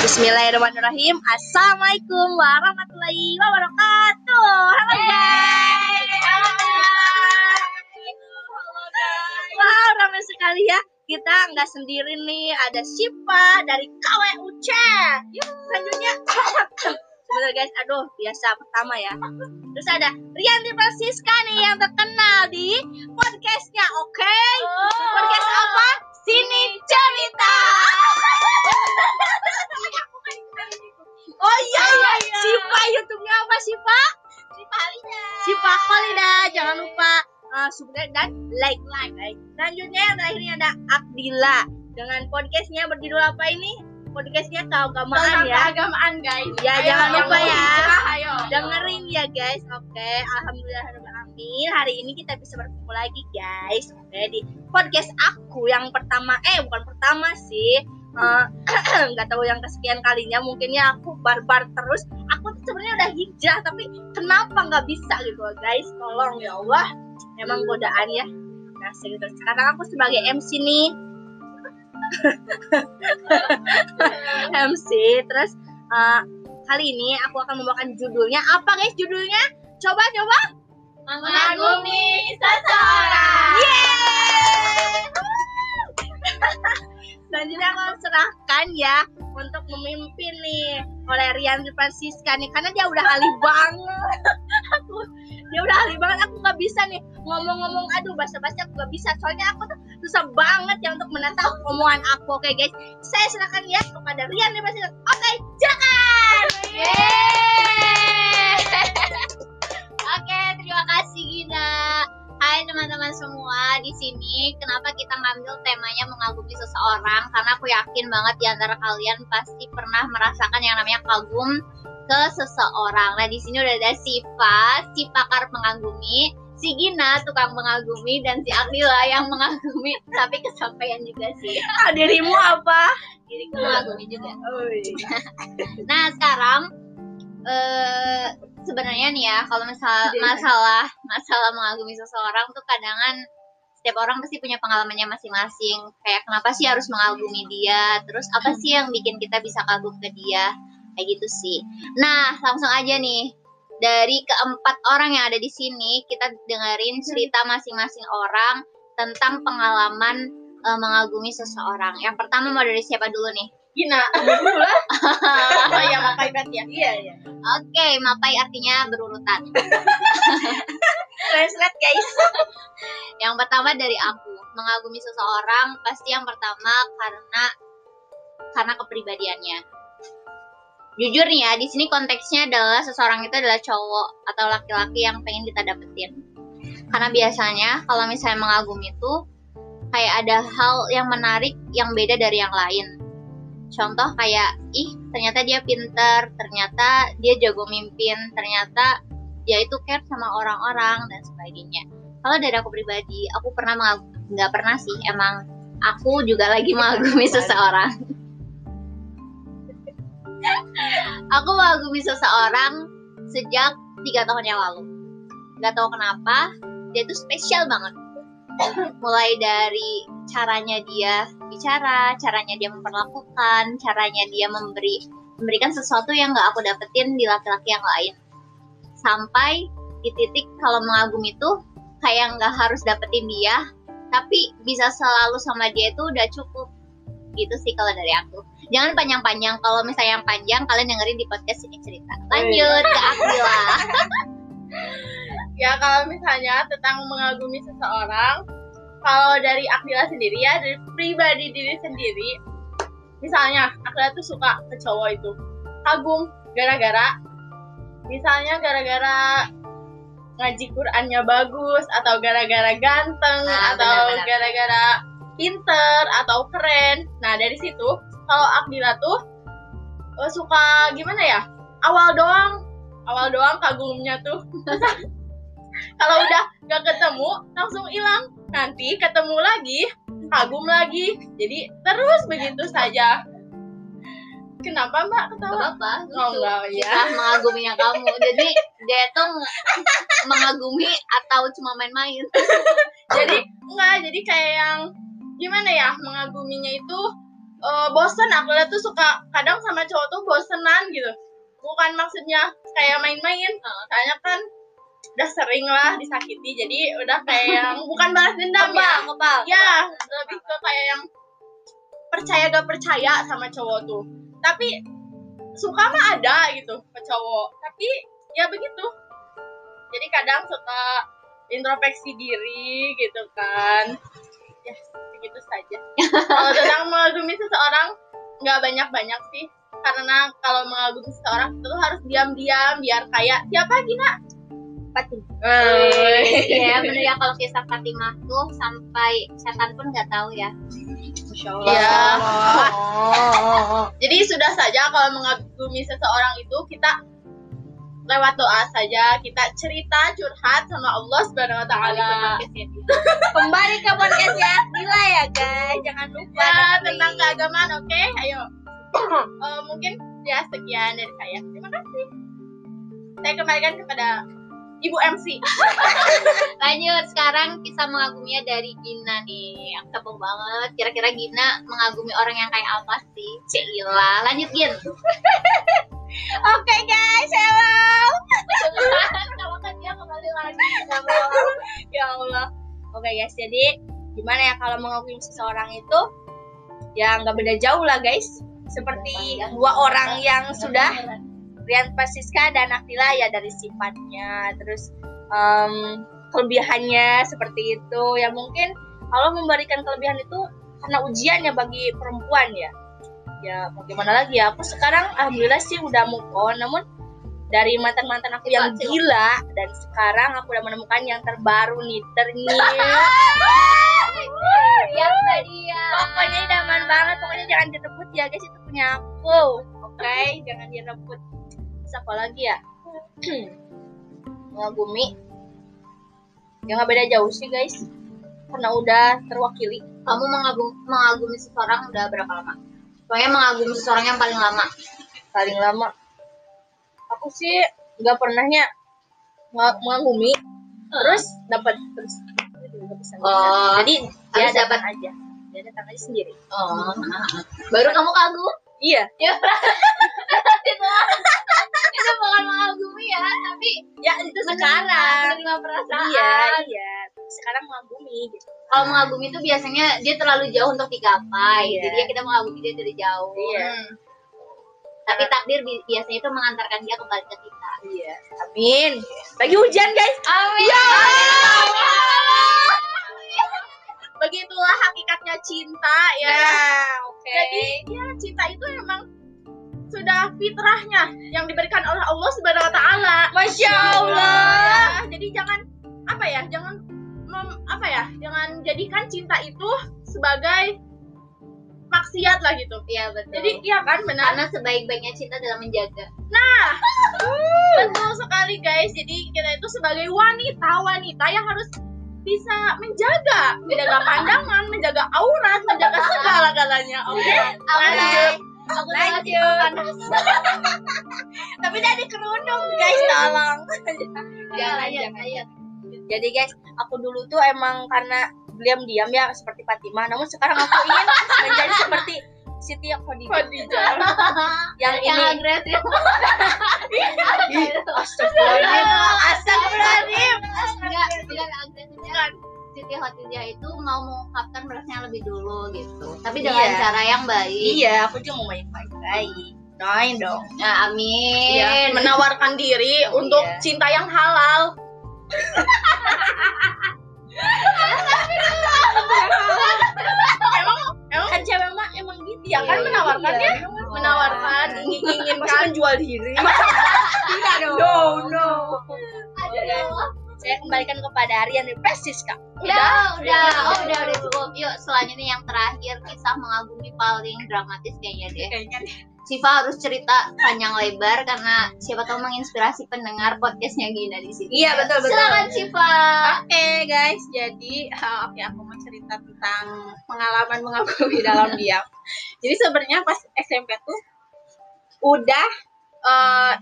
Bismillahirrahmanirrahim. Assalamualaikum warahmatullahi wabarakatuh. Halo guys. Wow, ramai sekali ya. Kita nggak sendiri nih. Ada Sipa dari KWUC. Selanjutnya Sebentar guys, aduh biasa pertama ya. Terus ada Rianti Francisca nih yang terkenal di podcastnya, oke? Podcast apa? Sini cerita. Oh iya iya, Sipa YouTube-nya apa Sipa? Sipa Halida. Sipa Khalida, jangan lupa uh, subscribe dan like like. guys. Selanjutnya yang terakhir ini ada Akdila dengan podcastnya berjudul apa ini? Podcastnya keagamaan Tentang ya. keagamaan guys. Ya, Ayo, jangan lupa mau ya. hijrah, Ayo. dengerin ya guys oke alhamdulillah amin hari ini kita bisa bertemu lagi guys oke di podcast aku yang pertama eh bukan pertama sih Eh, nggak tahu yang kesekian kalinya mungkinnya aku barbar terus. Aku tuh sebenarnya udah hijrah tapi kenapa nggak bisa gitu? Loh, guys tolong ya Allah. Emang godaan ya. Nah gitu. Sekarang aku sebagai MC nih. MC terus eh, kali ini aku akan membawakan judulnya. Apa guys judulnya? Coba coba. Mengagumi seseorang. Yeay! Selanjutnya aku serahkan ya untuk memimpin nih oleh Rian Francisca nih karena dia udah ahli banget. aku dia udah ahli banget aku nggak bisa nih ngomong-ngomong. Aduh bahasa-bahasa aku nggak bisa soalnya aku tuh susah banget ya untuk menata omongan aku. Oke guys saya serahkan ya kepada Rian Francisca. Oke silakan Kenapa kita ngambil temanya mengagumi seseorang? Karena aku yakin banget di antara kalian pasti pernah merasakan yang namanya kagum ke seseorang. Nah, di sini udah ada Siva, si pakar mengagumi, si Gina tukang mengagumi dan si Akila yang mengagumi tapi kesampaian juga sih. ah, dirimu apa Diriku mengagumi juga. Oi. Nah sekarang eh sebenarnya nih ya kalau misal Jadi, masalah masalah mengagumi seseorang tuh kadangan setiap orang pasti punya pengalamannya masing-masing. Kayak kenapa sih harus mengagumi dia? Terus apa sih yang bikin kita bisa kagum ke dia? Kayak gitu sih. Nah langsung aja nih dari keempat orang yang ada di sini kita dengerin cerita masing-masing orang tentang pengalaman eh, mengagumi seseorang. Yang pertama mau dari siapa dulu nih? Gina, dulu lah. Oh ya, Mapai berarti ya. Iya, iya. Oke, mapai artinya berurutan. Translate guys. Yang pertama dari aku, mengagumi seseorang pasti yang pertama karena karena kepribadiannya. Jujur nih ya, di sini konteksnya adalah seseorang itu adalah cowok atau laki-laki yang pengen kita dapetin. Karena biasanya kalau misalnya mengagumi itu kayak ada hal yang menarik yang beda dari yang lain. Contoh kayak, ih ternyata dia pinter, ternyata dia jago mimpin, ternyata dia itu care sama orang-orang dan sebagainya. Kalau dari aku pribadi, aku pernah nggak pernah sih, emang aku juga lagi mengagumi seseorang. aku mengagumi seseorang sejak tiga tahun yang lalu. Nggak tahu kenapa, dia tuh spesial banget. Mulai dari caranya dia bicara, caranya dia memperlakukan, caranya dia memberi memberikan sesuatu yang nggak aku dapetin di laki-laki yang lain. Sampai di titik kalau mengagumi itu kayak nggak harus dapetin dia, tapi bisa selalu sama dia itu udah cukup. Gitu sih kalau dari aku. Jangan panjang-panjang. Kalau misalnya yang panjang, kalian dengerin di podcast ini cerita. Lanjut ke Akila. ya kalau misalnya tentang mengagumi seseorang kalau dari Akila sendiri ya dari pribadi diri sendiri misalnya Akila tuh suka ke cowok itu kagum gara-gara misalnya gara-gara ngaji Qurannya bagus atau gara-gara ganteng Nah, atau gara-gara pinter atau keren. Nah dari situ kalau Akila tuh eh, suka gimana ya? Awal doang. Awal doang kagumnya tuh. Kalau udah gak ketemu langsung hilang. Nanti ketemu lagi kagum lagi. Jadi terus begitu saja kenapa mbak? Ketawa? Bapak, oh enggak ya kita mengaguminya kamu. Jadi dia tuh nge- mengagumi atau cuma main-main. jadi enggak jadi kayak yang gimana ya mengaguminya itu eh, bosen. Aku lihat tuh suka kadang sama cowok tuh bosenan gitu. Bukan maksudnya kayak main-main. Soalnya kan udah sering lah disakiti. Jadi udah kayak yang bukan balas dendam ya. ya lebih ke kayak yang percaya gak percaya sama cowok tuh tapi suka mah ada gitu ke cowok. Tapi ya begitu. Jadi kadang suka introspeksi diri gitu kan. Ya begitu saja. Kalau tentang mengagumi seseorang nggak banyak banyak sih. Karena kalau mengagumi seseorang itu harus diam-diam biar kayak siapa Gina pati. Iya bener ya kalau kisah Fatimah tuh sampai setan pun nggak tahu ya. Masya Iya. Oh. Jadi sudah saja kalau mengagumi seseorang itu kita lewat doa saja, kita cerita curhat sama Allah Subhanahu wa taala. Kembali ke podcast ya, gila ya guys, jangan lupa Ya, tentang keagamaan, oke? Ayo. Eh, mungkin ya sekian dari saya. Terima kasih. Saya kembalikan kepada Ibu MC. Lanjut sekarang kisah mengaguminya dari Gina nih. Yang tebel banget. Kira-kira Gina mengagumi orang yang kayak apa sih? Cila. Lanjut Gin. Oke guys, hello. Kalau kan dia kembali lagi. ya Allah. Oke guys, jadi gimana ya kalau mengagumi seseorang itu ya nggak beda jauh lah guys. Seperti dua orang yang sudah Rian Pasiska dan Akila ya dari sifatnya, terus em, kelebihannya seperti itu. Ya mungkin Allah memberikan kelebihan itu karena ujiannya bagi perempuan ya. Ya mau gimana lagi ya? Aku sekarang alhamdulillah sih udah move on, namun dari mantan-mantan aku yang gila dan sekarang aku udah menemukan yang terbaru nih ternyata Yang tadi ya. pokoknya idaman banget. Pokoknya jangan direbut ya guys. Itu punya aku. Oke? Jangan direbut Terus apa lagi ya mengagumi ya nggak beda jauh sih guys karena udah terwakili Kamu mengagum, mengagumi seseorang udah berapa lama? Pokoknya mengagumi seseorang yang paling lama. paling lama aku sih nggak pernahnya nga- mengagumi terus dapat terus. Oh. jadi dia dapat aja dia datang aja sendiri Oh. Baru kamu kagum? iya Ya. itu bukan mengagumi ya, tapi ya itu sekarang menerima perasaan. iya iya sekarang mengagumi gitu Kalau mengagumi itu biasanya dia terlalu jauh untuk digapai. Iya. Jadi ya kita mengagumi dia dari jauh. Iya. Hmm. Tapi takdir bi- biasanya itu mengantarkan dia kembali ke kita. Iya, amin. Lagi hujan guys. Amin. Ya Begitulah hakikatnya cinta ya. oke. Jadi ya cinta itu emang sudah fitrahnya yang diberikan oleh Allah Subhanahu wa taala. Masya Allah. Ya, jadi jangan apa ya? Jangan mem- apa ya? Jangan jadikan cinta itu sebagai maksiat lah gitu. Iya betul. Jadi iya kan benar. karena sebaik-baiknya cinta dalam menjaga. Betul sekali guys. Jadi kita itu sebagai wanita, wanita yang harus bisa menjaga, menjaga pandangan, menjaga aurat, menjaga segala-galanya. Oke. Lanjut. Aku Lanjut. Tapi jadi kerudung guys, tolong. Jangan, jangan. Jadi guys, aku dulu tuh emang karena diam-diam ya seperti Fatimah, namun sekarang aku ingin menjadi seperti Siti Khadijah yang Yang ini. agresif. Astagfirullahaladzim. Astagfirullahaladzim. Enggak, bukan agresifnya. Siti Khadijah itu mau mengungkapkan berasnya lebih dulu gitu. Tapi dengan Iya. cara yang baik. Iya, aku juga mau baik-baik. Doain dong. Nah, amin. Iya, menawarkan diri Oh, untuk iya. cinta yang halal. emang emang kan cewek mah emang gitu ya kan Iya, menawarkannya iya. menawarkan ingin inginkan menjual diri. tidak dong No, no. Saya kembalikan kepada Aryan di Presis, Kak. Udah, udah, oh udah, udah cukup. Yuk, selanjutnya yang terakhir kisah mengagumi paling dramatis kayaknya deh. Kayaknya Siva harus cerita panjang lebar karena siapa tahu menginspirasi pendengar podcastnya Gina di sini. Iya, betul, betul. Silakan Siva. Oke guys, jadi uh, oke aku mau cerita tentang pengalaman mengagumi dalam diam. Jadi sebenarnya pas SMP tuh udah uh,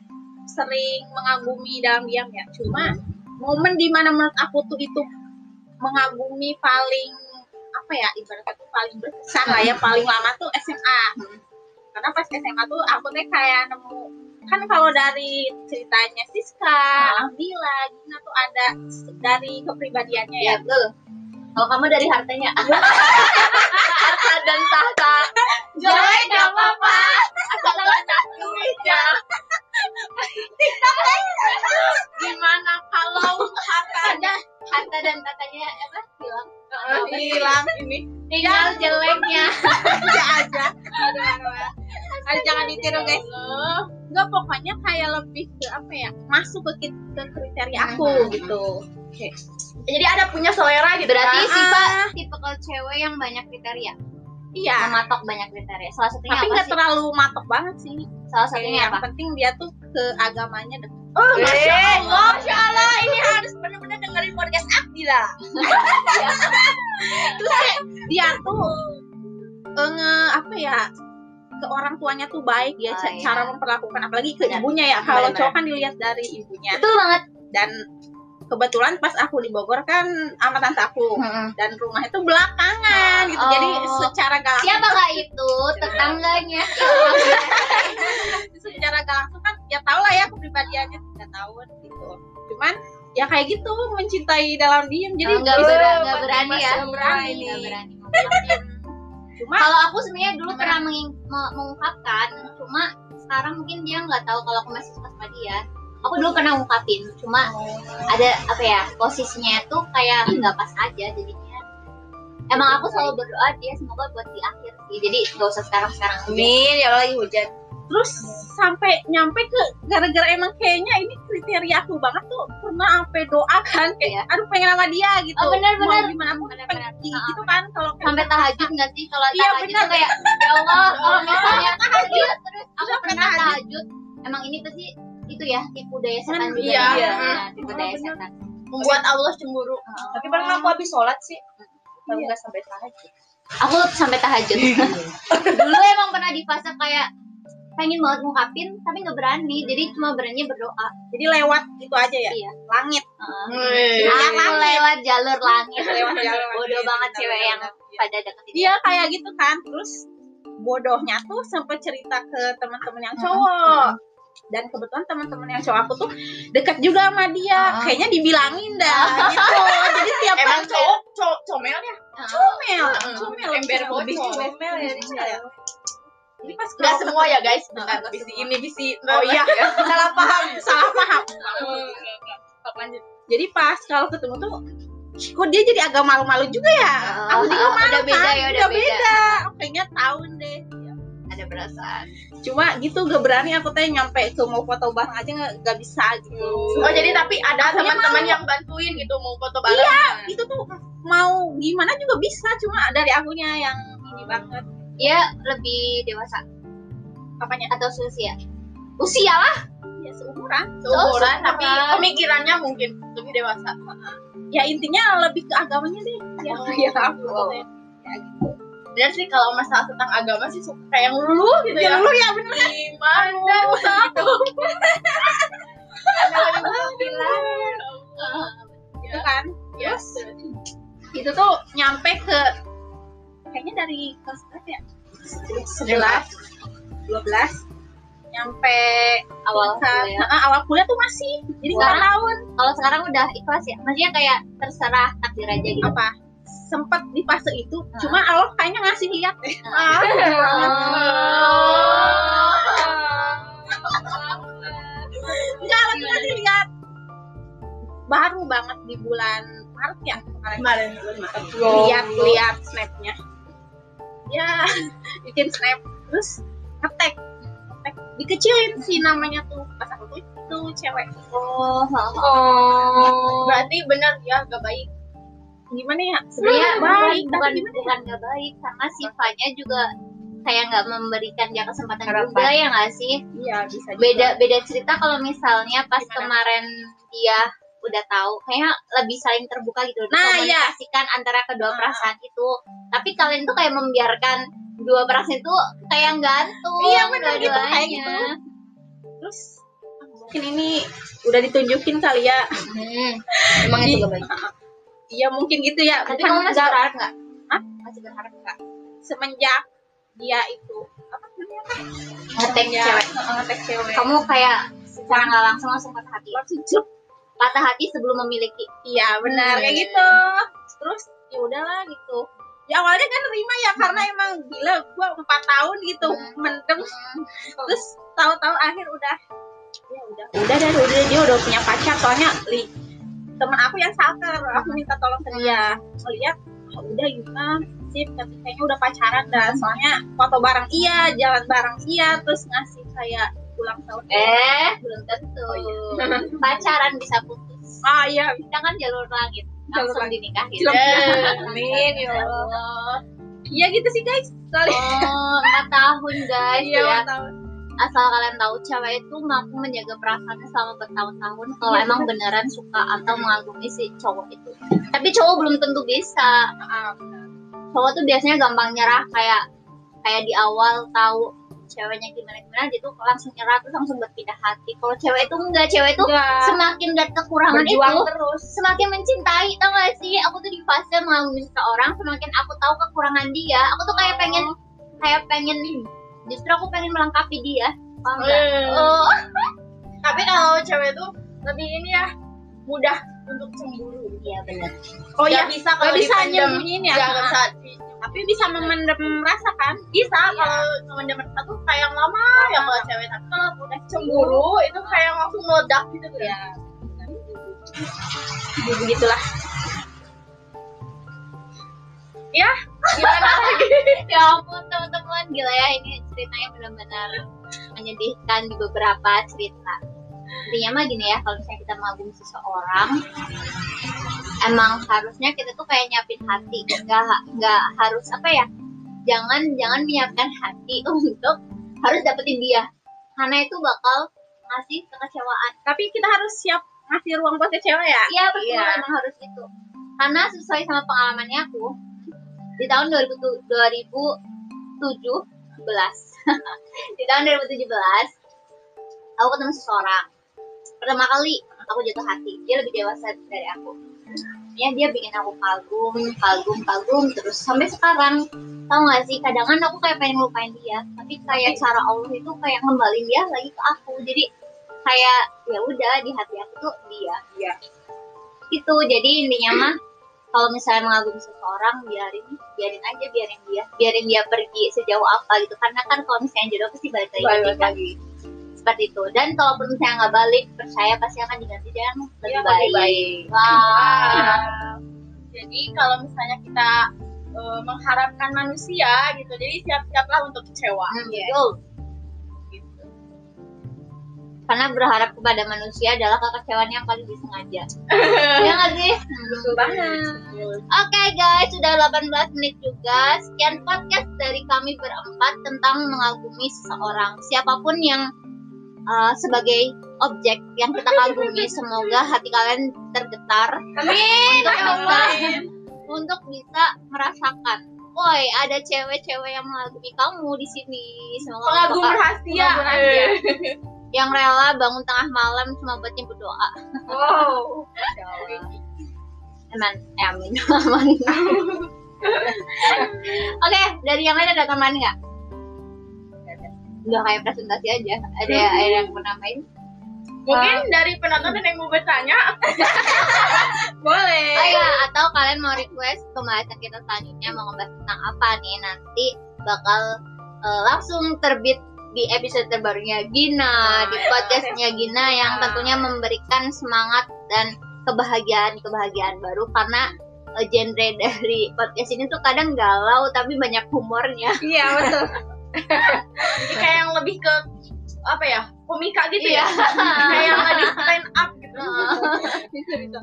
sering mengagumi dalam diam ya. Cuma momen di mana menurut aku tuh itu mengagumi paling apa ya ibaratnya tuh paling berkesan lah ya paling lama tuh SMA karena pas SMA tuh aku tuh kayak nemu kan kalau dari ceritanya Siska, Bila, Gina tuh ada dari kepribadiannya ya. ya betul. Kalau kamu dari hartanya Harta dan tahta. Jelek gak apa-apa. Asal gak duitnya. Gimana kalau harta ada harta dan tatanya apa? Hilang. Hilang ini? tinggal jeleknya. Aja aja aduh aduh. Jangan ditiru guys. Nggak pokoknya kayak lebih ke apa ya masuk ke, ke kriteria aku gitu. Jadi ada punya selera gitu berarti Ah, tipe cewek yang banyak kriteria iya. Mematok banyak kriteria. Salah satunya tapi nggak terlalu matok banget sih. Salah Kayak satunya yang apa? penting dia tuh ke agamanya dekat Oh, Masya Allah. Masya Allah, ini harus benar-benar dengerin podcast Abdila. dia tuh eh, nge apa ya ke orang tuanya tuh baik. Dia Oh, ca- iya. cara memperlakukan apalagi ke Benar. ibunya ya. Kalau Benar, cowok kan dilihat dari ibunya. Betul banget. Dan kebetulan pas aku di Bogor kan sama tante aku. Dan rumah itu belakangan gitu. Oh. jadi secara gak siapa kak itu? Tetangganya. Secara gak langsung kan ya tau lah ya kepribadiannya tiga tahun gitu. Cuman ya kayak gitu mencintai dalam diam jadi Oh, nggak ber- berani ya? nggak berani. Nggak berani cuma kalau aku sebenarnya dulu pernah mengungkapkan cuma sekarang mungkin dia nggak tahu kalau aku masih suka sama dia aku dulu pernah ngungkapin cuma ada apa ya posisinya tuh kayak nggak pas aja jadinya emang aku selalu berdoa dia semoga buat di akhir sih jadi nggak usah sekarang sekarang Amin, ya Allah lagi hujan. terus sampai nyampe ke gara-gara emang kayaknya ini kriteria aku banget tuh pernah sampai doa kan kayak aduh pengen sama dia gitu Oh, bener, bener. Mau gimana pun Bener, pengen bener. gitu kan kalau sampai tahajud nggak sih kalau Iya, tahajud benar. tuh kayak ya Allah kalau Allah. misalnya tahajud terus aku pernah tahajud. tahajud emang ini pasti itu ya tipu daya setan juga iya. ya. Iya. Tipu daya setan membuat Allah cemburu Tapi pernah aku habis sholat sih. Baru Iya. nggak sampai tahajud. aku sampai tahajud dulu emang pernah di fase kayak pengen banget ngungkapin tapi nggak berani jadi cuma berani berdoa jadi lewat itu aja ya Iya. langit Wih. Yang aku langit. lewat jalur langit Lewat jalur bodoh banget cewek yang Iya. pada deketin dia kayak gitu kan terus bodohnya tuh sempat cerita ke teman-teman yang cowok dan kebetulan teman-teman yang cowok aku tuh dekat juga sama dia Ah. kayaknya dibilangin dah gitu jadi tiap Emang cowok, cowok comel ya? comel Heeh. comel Ember bocor. comel ya dia. jadi pas kalau semua ya guys. Bentar, nggak bisi ini bisi. oh iya salah paham salah paham lanjut. jadi pas kalau ketemu tuh kok dia jadi agak malu-malu juga ya Oh, aku juga malu udah beda kan? ya, udah udah beda. beda kayaknya tahun deh ada perasaan cuma gitu gak berani aku teh nyampe ke mau foto bareng aja nggak nggak bisa gitu Oh jadi tapi ada teman-teman yang bantuin gitu mau foto bareng. Iya. itu tuh mau gimana juga bisa cuma dari akunya yang ini banget dia lebih dewasa apanya atau usia usia lah ya seumuran Seumuran Oh, tapi seumuran. pemikirannya mungkin lebih dewasa. ya intinya lebih ke agamanya deh ya ya aku Wow. teh. Dan sih kalau masalah tentang agama sih suka kayak lulu gitu ya. Ya. lu ya bener Gimana gitu. itu kan? Yes. itu tuh nyampe ke kayaknya dari kelas berapa ya? Sebelas. Dua belas. Nyampe awal kuliah. Nah, awal kuliah tuh masih. Jadi nggak tahun kalau sekarang udah ikhlas ya? Maksudnya kayak terserah takdir aja gitu? Apa sempat di fase itu Ah. cuma Allah kayaknya ngasih lihat deh Ah. enggak lagi ngasih lihat baru banget di bulan Maret ya kemarin Kemarin. lihat lihat snapnya ya bikin snap terus ngetek ngetek dikecilin sih namanya tuh pas aku tuh itu cewek oh Oh. Berarti benar ya gak baik. Gimana ya sebenarnya bukan baik bukan tapi gimana ya? bukan nggak baik karena sifatnya juga kayak nggak memberikan dia kesempatan Harapan. juga ya nggak sih iya bisa juga. beda beda cerita kalau misalnya pas Gimana? kemarin dia udah tahu kayaknya lebih saling terbuka gitu Nah, iya. komunikasikan antara kedua Ah. perasaan itu tapi kalian tuh kayak membiarkan dua perasaan itu kayak gantung Iya, bener gitu, kayak gitu. terus mungkin ini udah ditunjukin kali ya Hmm, emang itu gak baik iya mungkin gitu ya. Tapi Bukan kamu masih nggak- berharap nggak? Semenjak dia itu apa namanya? Ngetek cewek. Ngetek cewek. Kamu kayak secara nggak langsung langsung patah hati. Langsung patah hati sebelum memiliki. Iya benar Hmm. kayak gitu. Terus ya udahlah gitu. Ya awalnya kan terima ya karena emang gila gua empat tahun gitu Hmm. mendem terus tahu-tahu akhir udah ya udah. Udah dan udah dia udah punya pacar soalnya li teman aku yang salker aku minta tolong ke dia. Ngeliat oh, udah gimana sip tapi kayaknya udah pacaran dah soalnya foto bareng iya jalan bareng iya terus ngasih kayak ulang tahun. Eh belum tentu. Oh, iya. pacaran bisa putus. Ah iya. Kita kan jalur langit Jalur langsung langit. dinikahin. Eh, amin ya Allah. Iya gitu sih guys. Soalnya oh empat tahun guys iya ya. ulang tahun asal kalian tahu cewek itu mampu menjaga perasaannya selama bertahun-tahun kalau Iya, emang beneran suka atau mengagumi si cowok itu. Tapi cowok belum tentu bisa. Cowok tuh biasanya gampang nyerah kayak kayak di awal tahu ceweknya gimana gimana dia tuh langsung nyerah terus langsung berpindah hati. Kalau cewek itu enggak cewek itu enggak semakin lihat kekurangan berjuang itu terus. semakin mencintai tau gak sih? Aku tuh di fase mengagumi seseorang semakin aku tahu kekurangan dia aku tuh kayak pengen kayak pengen justru aku pengen melengkapi dia. Nggak? Hmm. oh. Tapi kalau cewek tuh lebih ini ya mudah untuk cemburu. Iya benar. Oh iya, bisa nggak bisa nyembunyiin ya? Bisa. Tapi bisa memendam rasa kan? Bisa Iya. kalau memendam rasa tuh kayak lama ya kalau cewek tapi kalau udah cemburu itu kayak langsung meledak gitu ya begitulah ya gimana lagi? Ya ampun teman-teman. Gila ya ini ceritanya benar-benar menyedihkan di beberapa cerita. Intinya mah gini ya kalau misalnya kita mengagumi seseorang emang harusnya kita tuh kayak nyiapin hati. Nggak nggak harus apa ya jangan jangan menyiapkan hati untuk harus dapetin dia. Karena itu bakal ngasih kekecewaan. Tapi kita harus siap ngasih ruang buat ke cewek ya? Iya betul. Iya. emang harus itu. Karena sesuai sama pengalamannya aku di tahun 2000 2017 di tahun 2017 aku ketemu seseorang. Pertama kali aku jatuh hati. Dia lebih dewasa dari aku. Ya dia bikin aku kagum kagum kagum terus. Sampai sekarang tau gak sih? Kadang kan aku kayak pengen lupain dia tapi kayak cara Allah itu kayak ngembalin dia lagi ke aku. Jadi kayak ya udah di hati aku tuh dia. Iya. itu jadi intinya mah kalau misalnya mengagumi seseorang biarin biarin aja biarin dia biarin dia pergi sejauh apa gitu karena kan kalau misalnya jodoh pasti balik lagi Balik kita. lagi. seperti itu dan kalaupun misalnya nggak balik percaya pasti akan diganti dengan lebih Iya, baik, lebih baik. Wah. Wow. Jadi kalau misalnya kita eh, mengharapkan manusia gitu, jadi siap-siaplah untuk kecewa. Hmm, Iya. betul. Karena berharap kepada manusia adalah kekecewaan yang paling disengaja ya nggak sih Betul banget. Oke guys, sudah 18 menit juga. Sekian podcast dari kami berempat tentang mengagumi seseorang. Siapa pun yang uh, sebagai objek yang kita kagumi, semoga hati kalian tergetar Amin. untuk Ya bisa untuk bisa merasakan. Woi, ada cewek-cewek yang mengagumi kamu di sini. Semoga Pengagum bakal- rahasia. Pengagum rahasia. yang rela bangun tengah malam cuma buat nyebut doa. Wow. Aman, eh, amin, aman. Oke, dari yang lain ada tambahan nggak? Udah kayak presentasi aja. Ada ada yang mau nambahin? Mungkin dari penonton ada yang mau bertanya. Boleh. Oh iya, atau kalian mau request pembahasan kita selanjutnya mau ngebahas tentang apa nih? Nanti bakal eh, langsung terbit di episode terbarunya Gina, di podcastnya Gina yang tentunya memberikan semangat dan kebahagiaan-kebahagiaan baru karena eh, genre dari podcast ini tuh kadang galau tapi banyak humornya. Iya betul. Jadi kayak yang lebih ke apa ya komika gitu ya. Iya. kayak yang lagi stand up gitu. Bisa, bisa.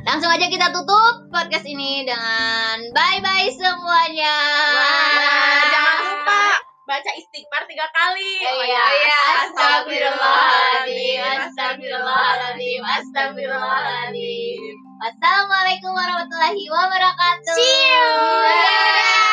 Langsung aja kita tutup podcast ini dengan bye bye semuanya. Wah, jangan lupa baca istighfar tiga kali. Oh iya, astagfirullahaladzim, astagfirullahaladzim, astagfirullahaladzim. Wassalamualaikum warahmatullahi wabarakatuh. See you. Bye.